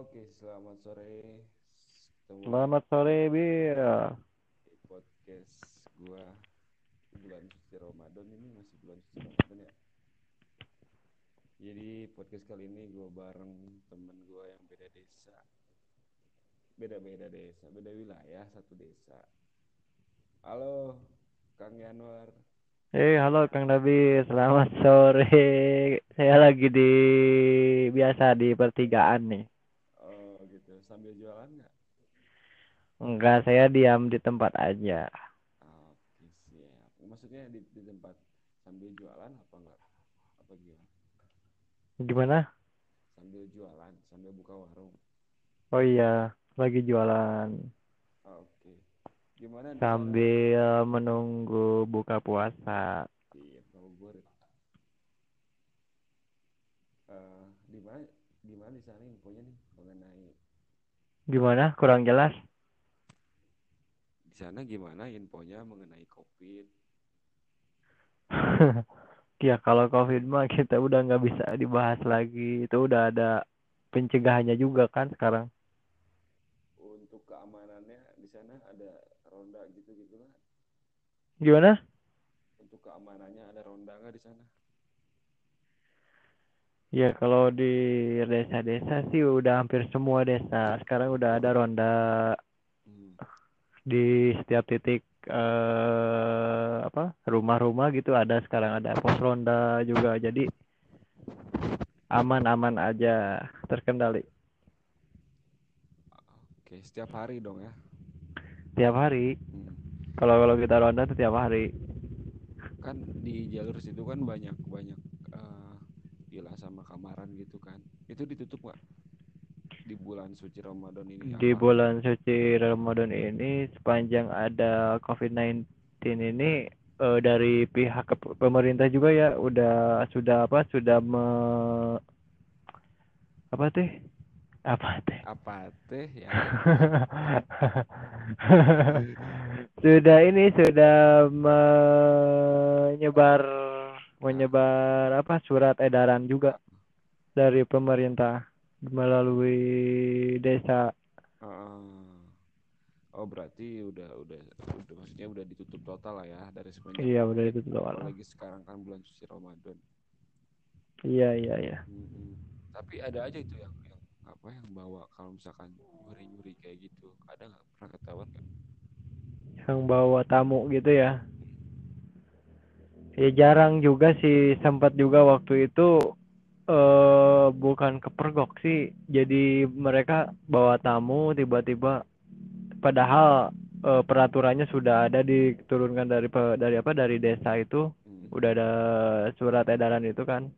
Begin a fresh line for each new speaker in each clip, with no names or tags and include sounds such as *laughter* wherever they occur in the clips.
Oke, selamat sore. Ketemu
Selamat sore, Bir.
podcast gua bulan suci Ramadan ini masih bulan suci Ramadan ya. Jadi podcast kali ini gua bareng temen gua yang beda desa. Beda-beda desa, beda wilayah, satu desa. Halo, Kang Yanwar.
Eh, halo Kang Dabi. Selamat sore. Saya lagi di biasa di pertigaan nih.
Sambil jualan nggak?
Enggak, saya diam di tempat aja.
Oke, siap. Maksudnya di, di tempat sambil jualan apa enggak? Apa gimana?
Gimana?
Sambil jualan, sambil buka warung.
Oh iya, lagi jualan
Oke. Gimana
sambil menunggu buka puasa.
Iya, ngabuburit. Eh, di mana di mana di sana infonya nih
Gimana? Kurang jelas?
di sana gimana infonya mengenai COVID? *laughs*
Ya kalau COVID mah kita udah nggak bisa dibahas lagi. Itu udah ada pencegahannya juga kan sekarang.
Untuk keamanannya di sana ada ronda gitu-gitu?
Gimana?
Untuk keamanannya ada ronda nggak di sana?
Ya kalau di desa-desa sih udah hampir semua desa. Sekarang udah ada ronda
Hmm.
di setiap titik eh apa rumah-rumah gitu ada sekarang ada pos ronda juga. Jadi aman-aman aja, terkendali.
Oke, setiap hari dong ya.
Tiap hari.
Hmm.
Kalau kalau kita ronda tuh tiap hari.
Kan di jalur situ kan banyak banyak villa sama kamaran gitu kan. Itu ditutup nggak? Di bulan suci Ramadan ini
Di
apa?
bulan suci Ramadan ini sepanjang ada COVID-19 ini eh, dari pihak pemerintah juga ya udah sudah apa sudah me apa teh apa teh
Apa teh ya? *laughs*
sudah ini sudah menyebar menyebar apa surat edaran juga dari pemerintah melalui desa
Heeh. Oh berarti udah udah udah maksudnya udah ditutup total lah ya dari semenjak
iya udah
COVID.
itu tuh
Apalagi sekarang kan bulan suci Ramadan.
iya iya iya
Mm-mm. Tapi ada aja itu yang yang apa yang bawa kalau misalkan nyuri-nyuri kayak gitu. Ada nggak pernah ketahuan nggak?
yang bawa tamu gitu ya ya jarang juga sih. Sempat juga waktu itu eh bukan kepergok sih. Jadi mereka bawa tamu tiba-tiba. Padahal eh, peraturannya sudah ada diturunkan dari dari apa dari desa itu.
Hmm.
udah ada surat edaran itu kan.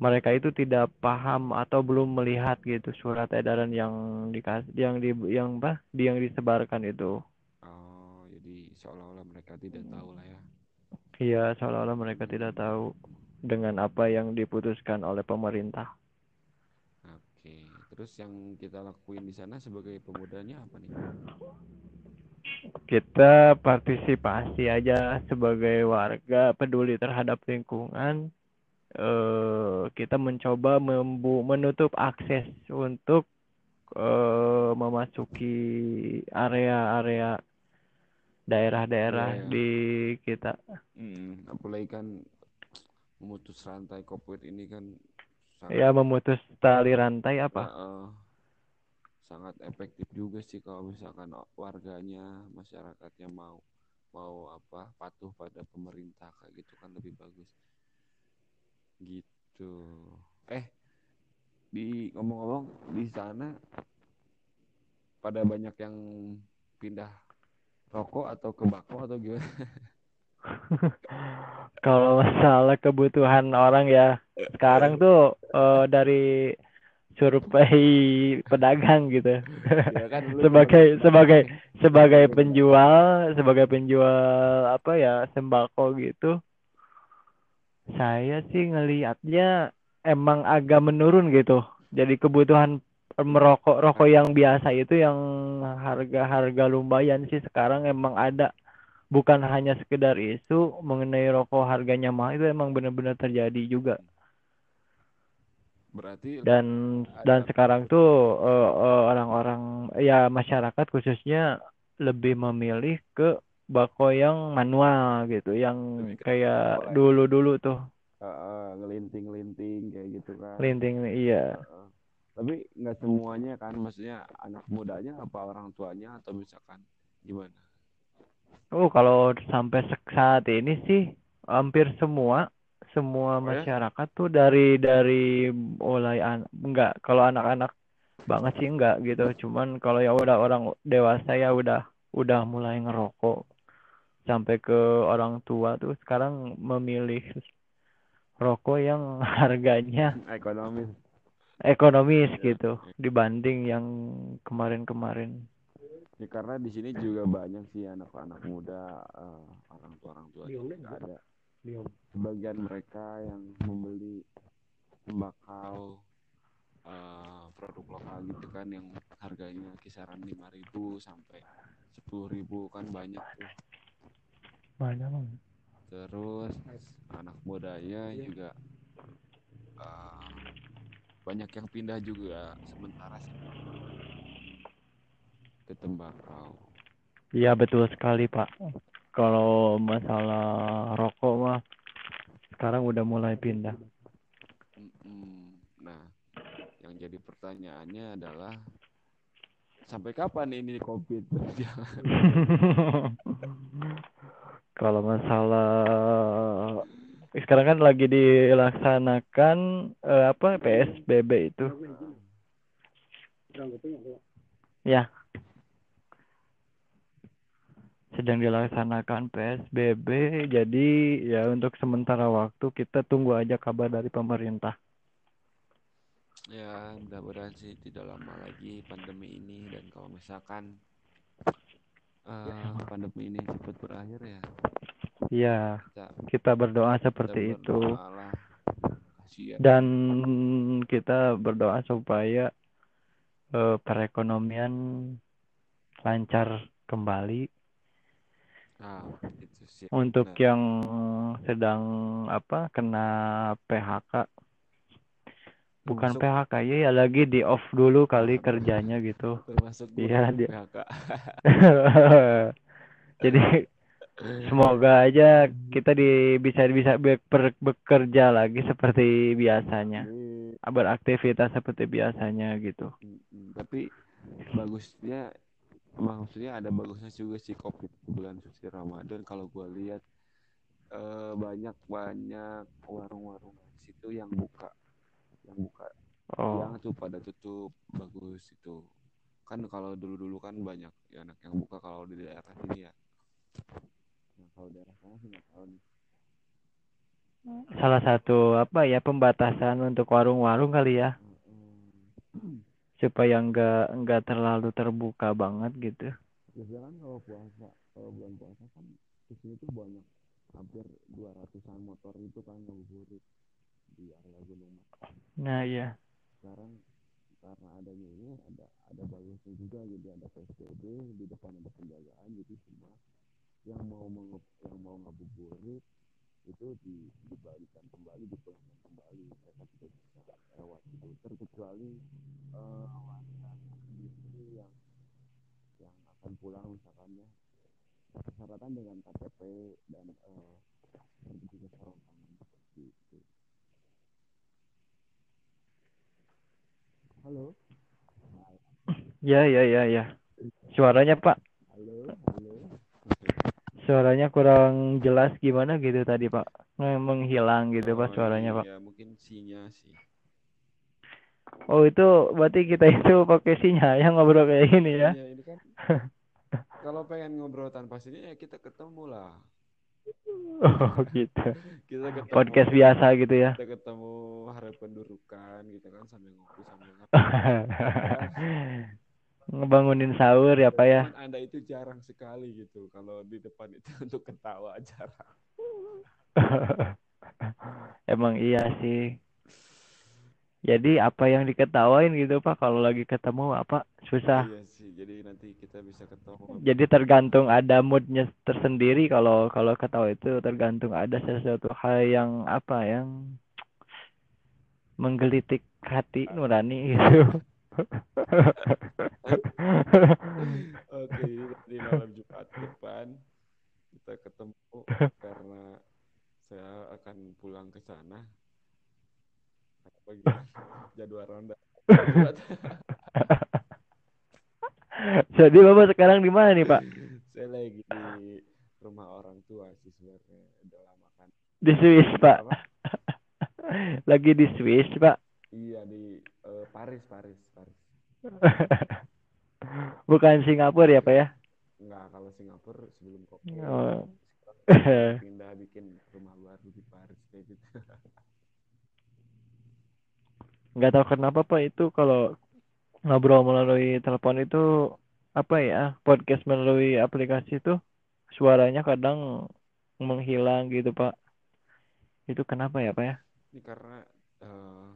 Mereka itu tidak paham atau belum melihat gitu surat edaran yang dikasih yang di yang apa di yang disebarkan itu.
Oh jadi seolah-olah mereka tidak tahu lah ya.
Iya, seolah-olah mereka tidak tahu dengan apa yang diputuskan oleh pemerintah.
Oke. Terus yang kita lakuin di sana sebagai pemudanya apa nih?
Kita partisipasi aja sebagai warga peduli terhadap lingkungan. Eh, kita mencoba membu menutup akses untuk eh, memasuki area-area daerah-daerah
Iya, iya.
di kita.
Hmm, apalagi kan memutus rantai COVID ini kan sangat
Ya, memutus tali rantai apa?
Heeh. sangat efektif juga sih kalau misalkan warganya masyarakatnya mau mau apa patuh pada pemerintah kayak gitu kan lebih bagus gitu eh di ngomong-ngomong di sana pada banyak yang pindah rokok atau ke bako atau gimana *laughs*
Kalau masalah kebutuhan orang ya sekarang tuh eh, dari survei pedagang gitu. *laughs*
ya kan
Sebagai sebagai sebagai penjual, sebagai penjual apa ya sembako gitu. Saya sih ngelihatnya emang agak menurun gitu. Jadi kebutuhan merokok rokok yang biasa itu yang harga-harga lumayan sih sekarang emang ada. Bukan hanya sekedar isu mengenai rokok harganya mahal itu emang benar-benar terjadi juga.
Berarti
dan dan sekarang tuh eh, eh, orang-orang ya masyarakat khususnya lebih memilih ke bako yang manual gitu yang kayak dulu-dulu tuh.
Ngelinting-linting kayak gitu kan.
linting iya.
Heeh. Tapi nggak semuanya kan, maksudnya anak mudanya apa orang tuanya atau misalkan gimana?
oh kalau sampai saat ini sih hampir semua semua
Oh ya?
masyarakat tuh dari dari mulai an enggak kalau anak-anak banget sih enggak gitu cuman kalau ya udah orang dewasa ya udah udah mulai ngerokok sampai ke orang tua tuh sekarang memilih rokok yang *laughs* harganya
Ekonomis.
Ekonomis
Ya,
gitu dibanding yang kemarin-kemarin.
ya karena di sini juga banyak sih anak-anak muda, eh, orang tua orang tua juga ada. Sebagian mereka yang membeli tembakau eh, produk lokal gitu kan yang harganya kisaran 5.000 sampai 10.000 kan banyak tuh.
Banyak Bang.
Terus anak mudanya juga eh, banyak yang pindah juga sementara sih ke tembakau.
Iya betul sekali Pak. Kalau masalah rokok mah sekarang udah mulai pindah.
Nah, yang jadi pertanyaannya adalah sampai kapan ini COVID *laughs* berjalan? *laughs*
Kalau masalah sekarang kan lagi dilaksanakan eh, apa PSBB itu. Ya, sedang dilaksanakan PSBB. Jadi ya untuk sementara waktu kita tunggu aja kabar dari pemerintah.
Ya, mudah-mudahan sih tidak lama lagi pandemi ini dan kalau misalkan eh, pandemi ini cepat berakhir ya
Ya,
kita
kita berdoa
kita
seperti itu. Dan kita berdoa supaya eh, perekonomian lancar kembali.
nah itu sih
Untuk
benar
yang sedang apa kena PHK, bukan
termasuk
PHK ya, ya lagi di off dulu kali kerjanya gitu.
termasuk
Iya dia.
PHK *laughs*
Jadi *laughs* semoga aja kita di bisa bisa be- ber- bekerja lagi seperti biasanya,
Amin.
beraktivitas seperti biasanya gitu.
Mm-mm. tapi bagusnya maksudnya ada bagusnya juga sih COVID bulan suci Ramadan kalau gue lihat eh, banyak banyak warung-warung situ yang buka yang buka
Oh,
siang tuh pada tutup bagus itu kan kalau dulu-dulu kan banyak ya anak yang buka kalau di daerah sini ya nah, kalau daerah
salah satu apa ya pembatasan untuk warung-warung kali ya, supaya nggak nggak terlalu terbuka banget gitu.
biasanya kan kalau puasa kalau bulan puasa kan di sini tuh banyak hampir 200-an motor itu kan ngabuburit di area gunung Mas.
Nah iya,
sekarang karena adanya ini ada ada bagusnya juga jadi ada PSBB di depan ada penjagaan jadi semua yang mau menge- yang mau ngabuburit itu di, dibalikan kembali dipulangkan kembali. Mereka tidak bisa lewat itu terkecuali eh, warga sendiri yang yang akan pulang misalkan ya. Persyaratan dengan KTP dan eh, sertifikat sarung tangan seperti itu. Halo?
Ya ya ya ya. Suaranya Pak, suaranya kurang jelas gimana gitu tadi Pak, Nge- menghilang gitu Pak
Oh
suaranya Pak.
iya, mungkin sinyal sih.
Oh itu berarti kita itu pakai sinyal yang ngobrol kayak gini ya?
Iya, ini kan *laughs* kalau pengen ngobrol tanpa sinyal ya kita ketemu lah.
Oh gitu. *laughs*
Kita ketemu,
Podcast biasa gitu ya.
kita ketemu hari pendurukan gitu kan sambil ngopi sambil *laughs* ngopi.
Ngebangunin sahur ya Pak ya.
Anda itu jarang sekali gitu kalau di depan itu *laughs* untuk ketawa jarang. *laughs*
Emang iya sih. Jadi apa yang diketawain gitu Pak kalau lagi ketemu apa susah.
Iya sih, jadi nanti kita bisa ketemu.
Jadi tergantung ada moodnya tersendiri kalau kalau ketawa itu tergantung ada sesuatu hal yang apa yang menggelitik hati nurani gitu *laughs*
Oke, di malam Jumat depan kita ketemu karena saya akan pulang ke sana. Apa gitu? Jadwal ronda.
jadi bapak sekarang di mana nih pak
saya lagi di rumah orang tua sih sebenarnya udah lama kan.
di Swiss pak
Apa?
lagi di Swiss pak
Iya di Paris, Paris, Paris. *laughs*
bukan Singapura ya pak ya
Enggak, kalau Singapura sebelum COVID.
Oh. *laughs*
pindah bikin rumah baru di Paris kayak gitu. *laughs*
nggak tahu kenapa pak itu kalau ngobrol melalui telepon itu apa ya podcast melalui aplikasi itu suaranya kadang menghilang gitu pak itu kenapa ya pak ya
Ini karena eh,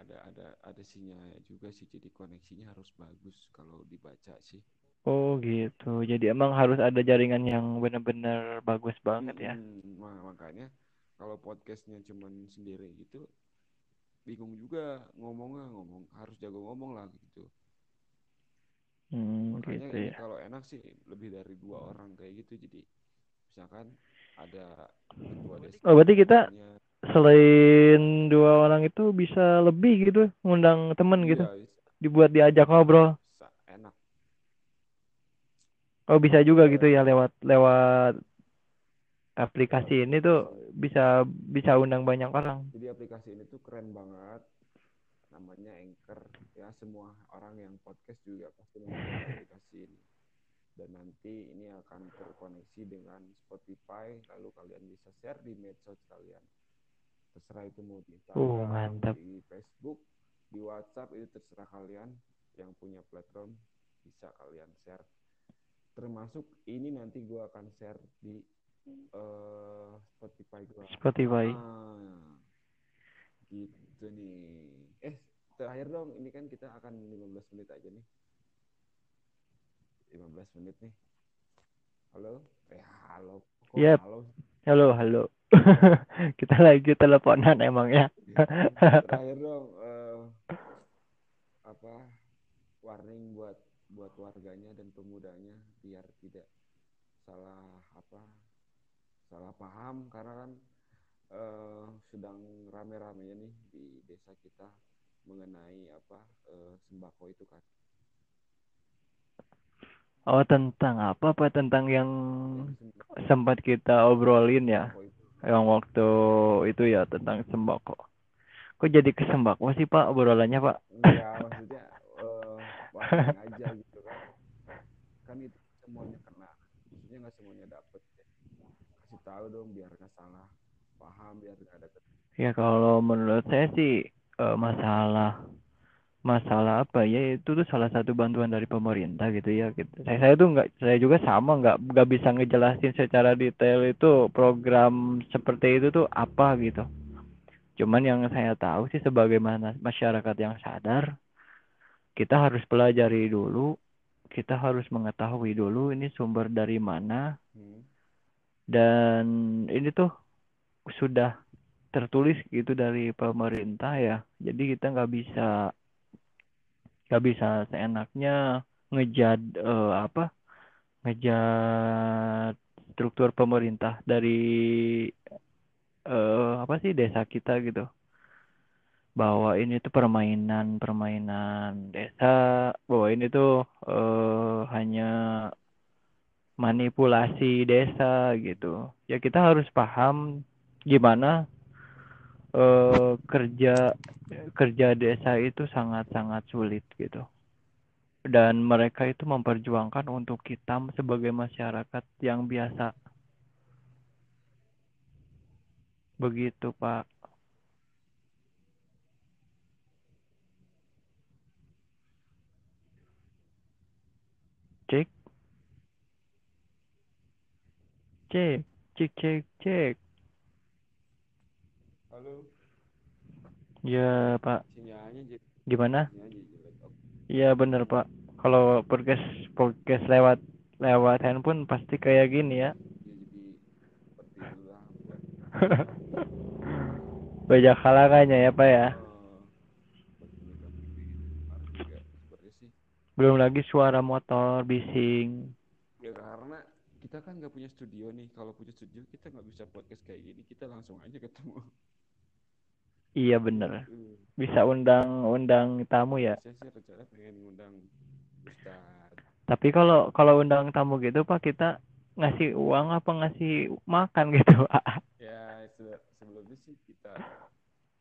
ada ada ada sinyalnya juga sih jadi koneksinya harus bagus kalau dibaca sih.
oh gitu jadi emang harus ada jaringan yang benar-benar bagus banget ya.
Ma- makanya kalau podcastnya cuman sendiri gitu bingung juga ngomongnya ngomong harus jago ngomong lah gitu.
hmm,
Makanya
gitu ya
kalau enak sih lebih dari dua orang kayak gitu jadi misalkan ada ketua desa
oh berarti kita
punya-
selain dua orang itu bisa lebih gitu ngundang temen gitu
iya, bisa,
dibuat diajak ngobrol
bisa, enak.
oh bisa juga gitu ya lewat lewat aplikasi ini tuh bisa bisa undang banyak orang
Jadi aplikasi ini tuh keren banget. Namanya Anchor. Ya semua orang yang podcast juga pasti menggunakan *laughs* aplikasi ini. Dan nanti ini akan terkoneksi dengan Spotify. Lalu kalian bisa share di medsos kalian. Terserah itu mau di Instagram,
Uh, mantap.
di Facebook, di WhatsApp itu terserah kalian yang punya platform bisa kalian share. Termasuk ini nanti gua akan share di eh, Spotify gua.
Spotify
Ah, gitu nih. Eh, terakhir dong, ini kan kita akan 15 menit aja nih. 15 menit nih. Halo? Eh, halo. Kok
Yep.
halo?
halo halo *laughs* kita lagi teleponan emang ya. *laughs*
Terakhir dong, eh, apa warning buat buat warganya dan pemudanya biar tidak salah apa salah paham karena kan eh, sedang rame-ramenya nih di desa kita mengenai apa eh, sembako itu kan
oh tentang apa pak? Tentang yang sempat kita obrolin ya yang waktu itu ya tentang sembako. Kok jadi ke sembako sih pak obrolannya pak?
Enggak maksudnya warning aja gitu kan. Kan itu semuanya kena. Maksudnya nggak semuanya dapet ya. kasih tahu dong biar nggak salah paham biar nggak ada
Ya kalau menurut saya sih eh, masalah masalah apa ya itu tuh salah satu bantuan dari pemerintah gitu ya gitu. Saya saya tuh nggak saya juga sama nggak nggak bisa ngejelasin secara detail itu program seperti itu tuh apa gitu. Cuman yang saya tahu sih sebagaimana masyarakat yang sadar kita harus pelajari dulu, kita harus mengetahui dulu ini sumber dari mana
Hmm.
dan ini tuh sudah tertulis gitu dari pemerintah ya jadi kita nggak bisa nggak bisa seenaknya ngejad eh, apa ngejad struktur pemerintah dari eh, apa sih desa kita gitu. Bahwa ini tuh permainan permainan desa bahwa ini tuh eh, hanya manipulasi desa gitu. Ya kita harus paham gimana eh, kerja kerja desa itu sangat-sangat sulit gitu. Dan mereka itu memperjuangkan untuk kita sebagai masyarakat yang biasa. Begitu Pak. Cek. Cek cek cek cek
halo
ya Pak
sinyalnya
gimana. Iya bener Pak. Kalau podcast podcast lewat lewat handphone pasti kayak gini ya.
ya *laughs*
Banyak halangannya ya Pak ya.
Eh,
Belum lagi suara motor bising.
ya karena kita kan nggak punya studio nih kalau punya studio kita nggak bisa podcast kayak gini kita langsung aja ketemu
Iya bener.
Uh,
Bisa undang undang tamu ya.
saya sih pengen ngundang
Tapi kalau kalau undang tamu gitu Pak kita ngasih uang apa ngasih makan gitu *laughs* Pak?
ya se- sebelumnya sih kita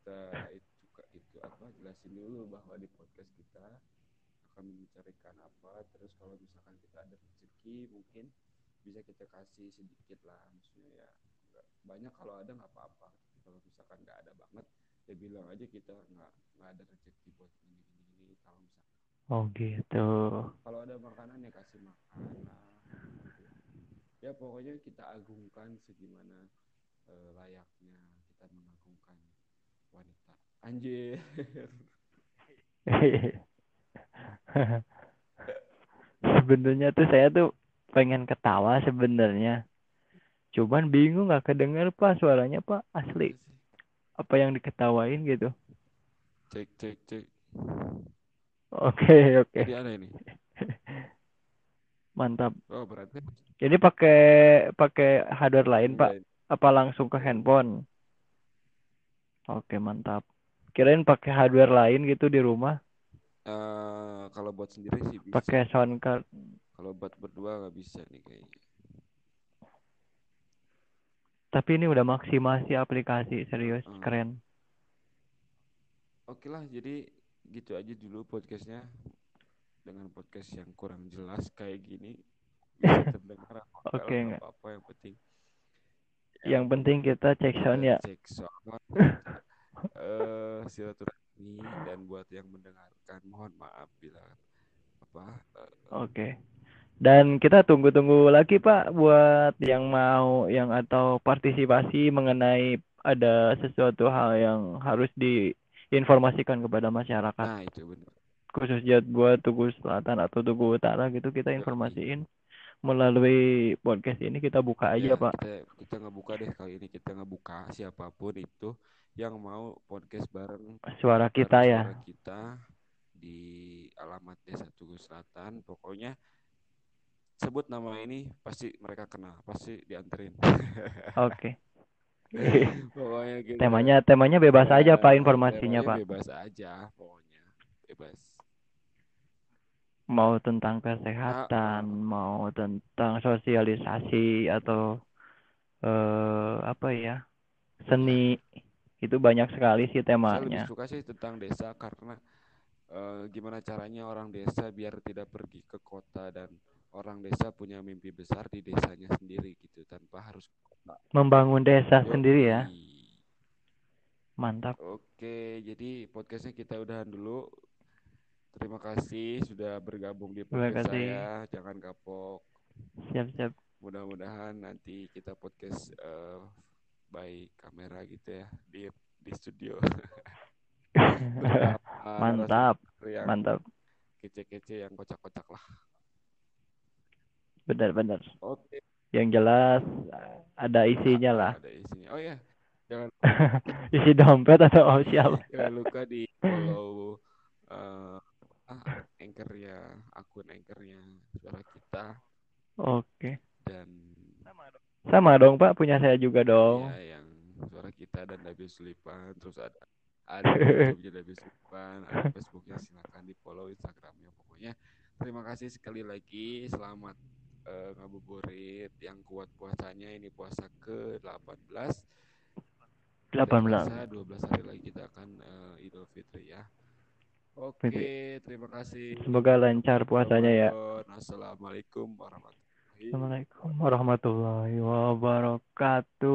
kita itu itu apa jelasin dulu bahwa di podcast kita akan mencarikan apa terus kalau misalkan kita ada rezeki mungkin bisa kita kasih sedikit lah maksudnya ya banyak kalau ada nggak apa-apa kalau misalkan nggak ada banget ya bilang aja kita nggak nggak ada rezeki buat ini ini ini kalau misalkan
Oh gitu.
kalau ada makanan ya kasih makanan ya pokoknya kita agungkan segimana eh, layaknya kita mengagungkan wanita anjir *laughs*
Sebenarnya tuh saya tuh pengen ketawa sebenarnya. Cuman bingung nggak kedenger Pak suaranya Pak asli. Apa yang diketawain gitu.
cek cek cek
Oke oke
jadi ada ini *laughs*
mantap.
oh berarti
Ini pakai pakai hardware lain Pak?
Enggak,
Apa langsung ke handphone? Oke mantap. Kirain pakai hardware lain gitu di rumah.
eh, kalau buat sendiri sih bisa
Pakai sound card.
kalau buat berdua nggak bisa nih kayaknya
Tapi ini udah maksimasi aplikasi serius
Hmm.
keren.
oke lah jadi gitu aja dulu podcastnya dengan podcast yang kurang jelas kayak gini *laughs* terdengar apa
Oke,
nggak apa-apa yang penting
Yang penting kita cek sound ya.
cek sound *laughs* eh silaturahmi dan buat yang mendengarkan mohon maaf bila apa eh,
Oke. Dan kita tunggu-tunggu lagi Pak buat yang mau yang atau partisipasi mengenai ada sesuatu hal yang harus diinformasikan kepada masyarakat.
nah itu benar
Khususnya buat Tugu Selatan atau Tugu Utara gitu kita informasiin melalui podcast ini kita buka aja
Ya,
Pak.
kita kita ngebuka deh kali ini kita ngebuka siapa pun itu yang mau podcast bareng
Suara kita
bareng
ya.
suara kita di alamat Desa Tugu Selatan pokoknya sebut nama ini pasti mereka kenal pasti dianterin *laughs*
Oke. *laughs*
pokoknya gitu
Temanya temanya bebas
Ya,
aja Pak informasinya
temanya
Pak.
bebas aja pokoknya bebas
Mau tentang kesehatan, mau tentang sosialisasi atau eh apa ya? Seni. Itu banyak sekali sih
saya lebih
temanya.
suka sih tentang desa karena eh, gimana caranya orang desa biar tidak pergi ke kota dan orang desa punya mimpi besar di desanya sendiri gitu tanpa harus.
Membangun desa
Yoi.
sendiri ya. Mantap.
Oke, jadi podcastnya kita udahan dulu. Terima kasih sudah bergabung di podcast saya. Jangan kapok.
Siap-siap.
Mudah-mudahan nanti kita podcast eh, by kamera gitu ya di di studio. *laughs*
Mantap, mantap.
kece-kece yang kocak-kocak lah.
Benar-benar.
Oke.
Yang jelas ada isinya lah.
Ada isinya. Oh ya, jangan *laughs*
Isi dompet atau oh, *laughs* siapa?
jangan lupa di follow eh, ah, anchornya, akun anchornya suara kita
Oke.
dan
Sama dong Pak, punya saya juga dong.
ya yang suara kita dan David Sulipan terus ada ada *laughs* David Sulipan, ada Facebooknya silakan di follow Instagramnya pokoknya. Terima kasih sekali lagi, selamat eh, ngabuburit yang kuat puasanya ini puasa ke 18 Tidak
18.
terasa, 12 hari lagi kita akan eh, Idul Fitri ya. Oke, terima kasih.
Semoga lancar puasanya ya.
Assalamualaikum warahmatullahi
Assalamualaikum warahmatullahi wabarakatuh.